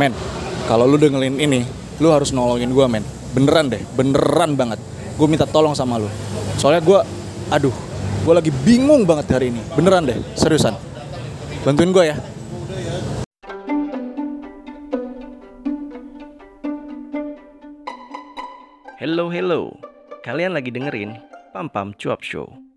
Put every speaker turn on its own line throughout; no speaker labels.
Men, kalau lu dengerin ini, lu harus nolongin gue men. Beneran deh, beneran banget. Gue minta tolong sama lu. Soalnya gue, aduh, gue lagi bingung banget hari ini. Beneran deh, seriusan. Bantuin gue ya.
Hello, hello. Kalian lagi dengerin Pam Pam Cuap Show.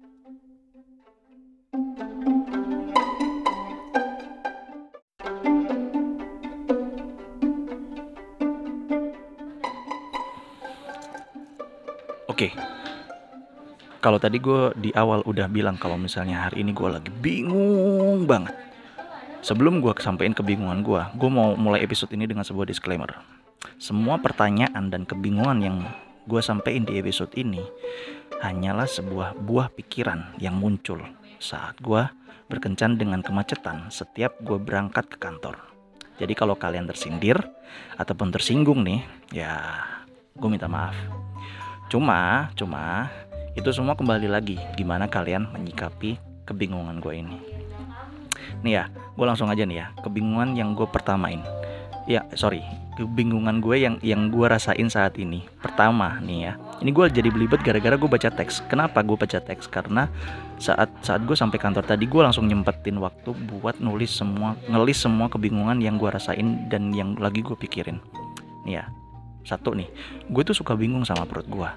Oke. Kalau tadi gue di awal udah bilang kalau misalnya hari ini gue lagi bingung banget. Sebelum gue kesampaikan kebingungan gue, gue mau mulai episode ini dengan sebuah disclaimer. Semua pertanyaan dan kebingungan yang gue sampaikan di episode ini hanyalah sebuah buah pikiran yang muncul saat gue berkencan dengan kemacetan setiap gue berangkat ke kantor. Jadi kalau kalian tersindir ataupun tersinggung nih, ya gue minta maaf. Cuma, cuma itu semua kembali lagi gimana kalian menyikapi kebingungan gue ini. Nih ya, gue langsung aja nih ya, kebingungan yang gue pertamain. Ya, sorry, kebingungan gue yang yang gue rasain saat ini. Pertama nih ya, ini gue jadi belibet gara-gara gue baca teks. Kenapa gue baca teks? Karena saat saat gue sampai kantor tadi gue langsung nyempetin waktu buat nulis semua, ngelis semua kebingungan yang gue rasain dan yang lagi gue pikirin. Nih ya, satu nih, gue tuh suka bingung sama perut gue.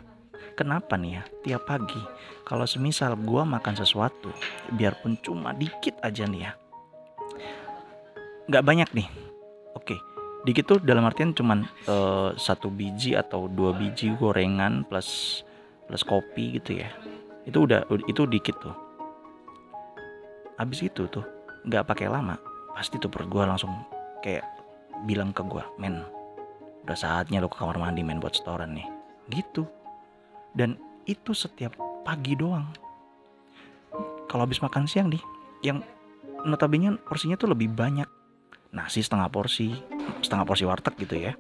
Kenapa nih ya, tiap pagi kalau semisal gue makan sesuatu, biarpun cuma dikit aja nih ya, nggak banyak nih. Oke, dikit tuh dalam artian cuman uh, satu biji atau dua biji gorengan plus plus kopi gitu ya. Itu udah itu dikit tuh. Habis itu tuh nggak pakai lama, pasti tuh perut gue langsung kayak bilang ke gue, men, udah saatnya lo ke kamar mandi men buat setoran nih. Gitu. Dan itu setiap pagi doang. Kalau habis makan siang nih yang notabene porsinya tuh lebih banyak. Nasi setengah porsi setengah porsi warteg gitu ya.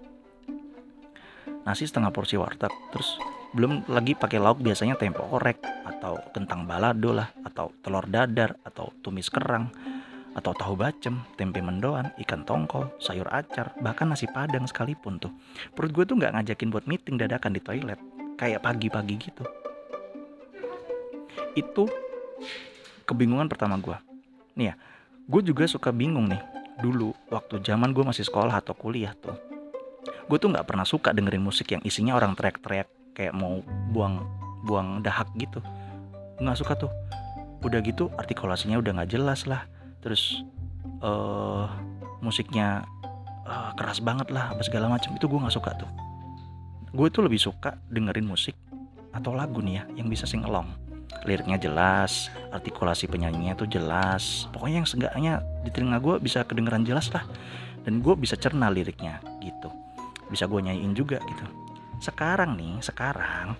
Nasi setengah porsi warteg terus belum lagi pakai lauk biasanya tempe orek atau kentang balado lah atau telur dadar atau tumis kerang atau tahu bacem, tempe mendoan, ikan tongkol, sayur acar, bahkan nasi padang sekalipun tuh. Perut gue tuh nggak ngajakin buat meeting dadakan di toilet. Kayak pagi-pagi gitu. Itu kebingungan pertama gue nih ya gue juga suka bingung nih. Dulu waktu zaman gue masih sekolah atau kuliah tuh gue tuh nggak pernah suka dengerin musik yang isinya orang teriak-teriak kayak mau buang buang dahak gitu. Nggak suka tuh. Udah gitu artikulasinya udah nggak jelas lah terus uh, musiknya uh, keras banget lah apa segala macam. Itu gue nggak suka tuh. Gue tuh lebih suka dengerin musik atau lagu nih ya yang bisa sing along. Liriknya jelas artikulasi penyanyinya tuh jelas. Pokoknya yang seenggaknya di telinga gue bisa kedengeran jelas lah. Dan gue bisa cerna liriknya gitu. Bisa gue nyanyiin juga gitu. Sekarang nih sekarang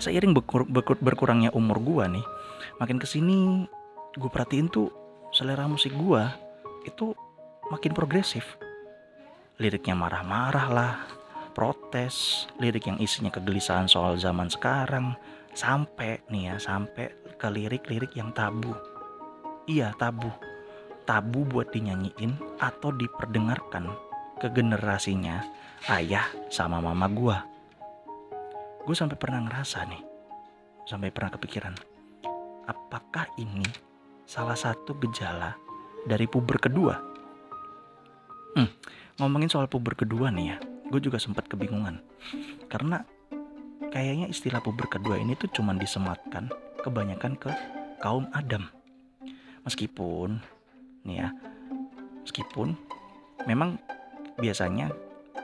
seiring berkur berkur berkurangnya umur gue nih makin ke sini gue perhatiin tuh selera musik gue itu makin progresif liriknya marah-marah lah protes, lirik yang isinya kegelisahan soal zaman sekarang, sampai nih ya, sampai ke lirik-lirik yang tabu. Iya, tabu. Tabu buat dinyanyiin atau diperdengarkan ke generasinya ayah sama mama gua. Gue sampai pernah ngerasa nih, sampai pernah kepikiran, apakah ini salah satu gejala dari puber kedua? Hmm, ngomongin soal puber kedua nih ya, gue juga sempat kebingungan. Karena kayaknya istilah puber kedua ini tuh cuman disematkan kebanyakan ke kaum Adam. Meskipun nih ya meskipun memang biasanya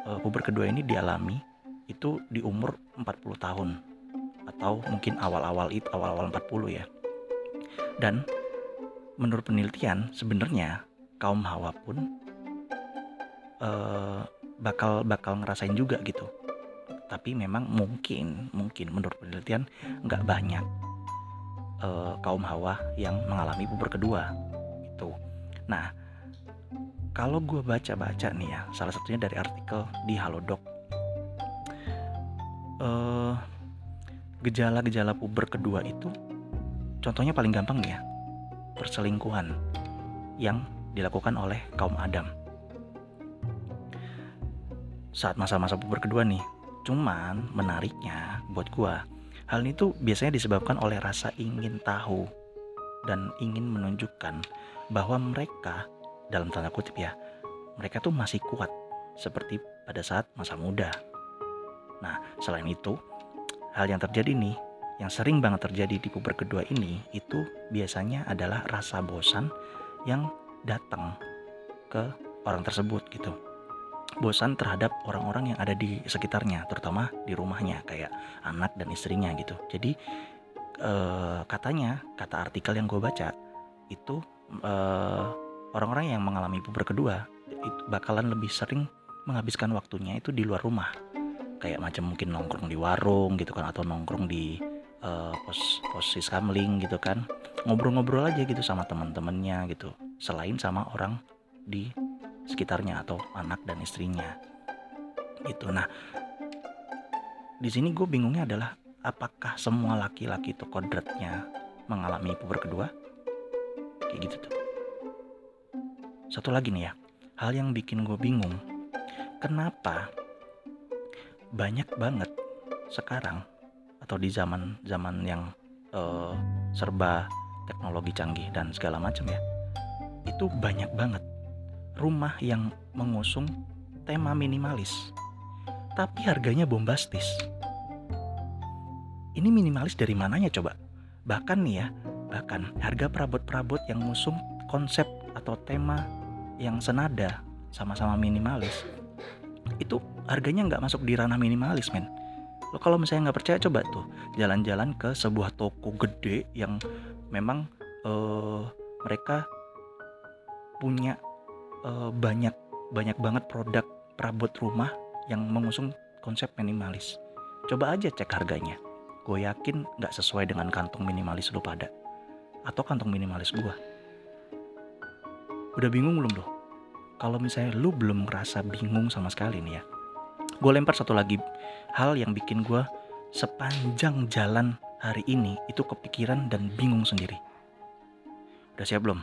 uh, puber kedua ini dialami itu di umur 40 tahun atau mungkin awal-awal itu awal-awal 40 ya. Dan menurut penelitian sebenarnya kaum Hawa pun uh, bakal bakal ngerasain juga gitu. Tapi memang mungkin mungkin menurut penelitian nggak banyak uh, kaum hawa yang mengalami puber kedua itu nah kalau gue baca-baca nih ya salah satunya dari artikel di Halodoc uh, gejala-gejala puber kedua itu contohnya paling gampang nih ya perselingkuhan yang dilakukan oleh kaum Adam saat masa-masa puber kedua nih. Cuman menariknya buat gua, hal ini tuh biasanya disebabkan oleh rasa ingin tahu dan ingin menunjukkan bahwa mereka dalam tanda kutip ya, mereka tuh masih kuat seperti pada saat masa muda. Nah, selain itu, hal yang terjadi nih, yang sering banget terjadi di puber kedua ini, itu biasanya adalah rasa bosan yang datang ke orang tersebut gitu. Bosan terhadap orang-orang yang ada di sekitarnya, terutama di rumahnya, kayak anak dan istrinya gitu. Jadi, eh, katanya, kata artikel yang gue baca, itu eh, orang-orang yang mengalami puber kedua itu bakalan lebih sering menghabiskan waktunya itu di luar rumah kayak macam mungkin nongkrong di warung gitu kan atau nongkrong di uh, pos posis kamling gitu kan. Ngobrol-ngobrol aja gitu sama teman-temannya gitu. Selain sama orang di sekitarnya atau anak dan istrinya. Gitu. Nah di sini gue bingungnya adalah apakah semua laki-laki itu kodratnya mengalami puber kedua? Kayak gitu tuh. Satu lagi nih ya. Hal yang bikin gue bingung kenapa banyak banget sekarang atau di zaman zaman yang uh, serba teknologi canggih dan segala macam ya itu banyak banget rumah yang mengusung tema minimalis tapi harganya bombastis. Ini minimalis dari mananya coba? Bahkan nih ya bahkan harga perabot-perabot yang mengusung konsep atau tema yang senada sama-sama minimalis itu harganya nggak masuk di ranah minimalis men lo kalau misalnya nggak percaya coba tuh jalan-jalan ke sebuah toko gede yang memang uh, mereka punya uh, banyak banyak banget produk perabot rumah yang mengusung konsep minimalis. Coba aja cek harganya. Gue yakin nggak sesuai dengan kantong minimalis lo pada. Atau kantong minimalis gue udah bingung belum lo kalau misalnya lu belum ngerasa bingung sama sekali nih ya gue lempar satu lagi. Hal yang bikin gue sepanjang jalan hari ini itu kepikiran dan bingung sendiri. Udah siap belum?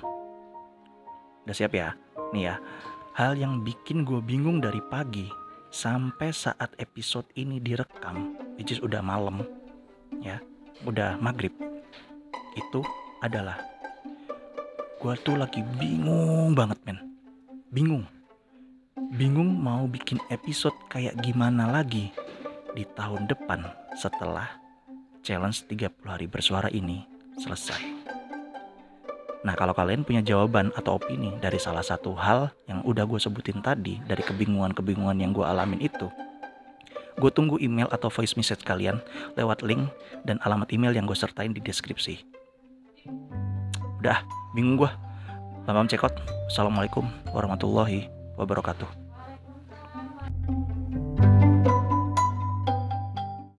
Udah siap ya? Nih ya. Hal yang bikin gue bingung dari pagi sampai saat episode ini direkam which is udah malam ya udah maghrib itu adalah gue tuh lagi bingung banget men. Bingung. Bingung mau bikin episode kayak gimana lagi di tahun depan setelah challenge 30 hari bersuara ini selesai. Nah kalau kalian punya jawaban atau opini dari salah satu hal yang udah gue sebutin tadi dari kebingungan-kebingungan yang gue alamin itu, gue tunggu email atau voice message kalian lewat link dan alamat email yang gue sertain di deskripsi. Udah, bingung gue. Lamam cekot. Assalamualaikum warahmatullahi wabarakatuh.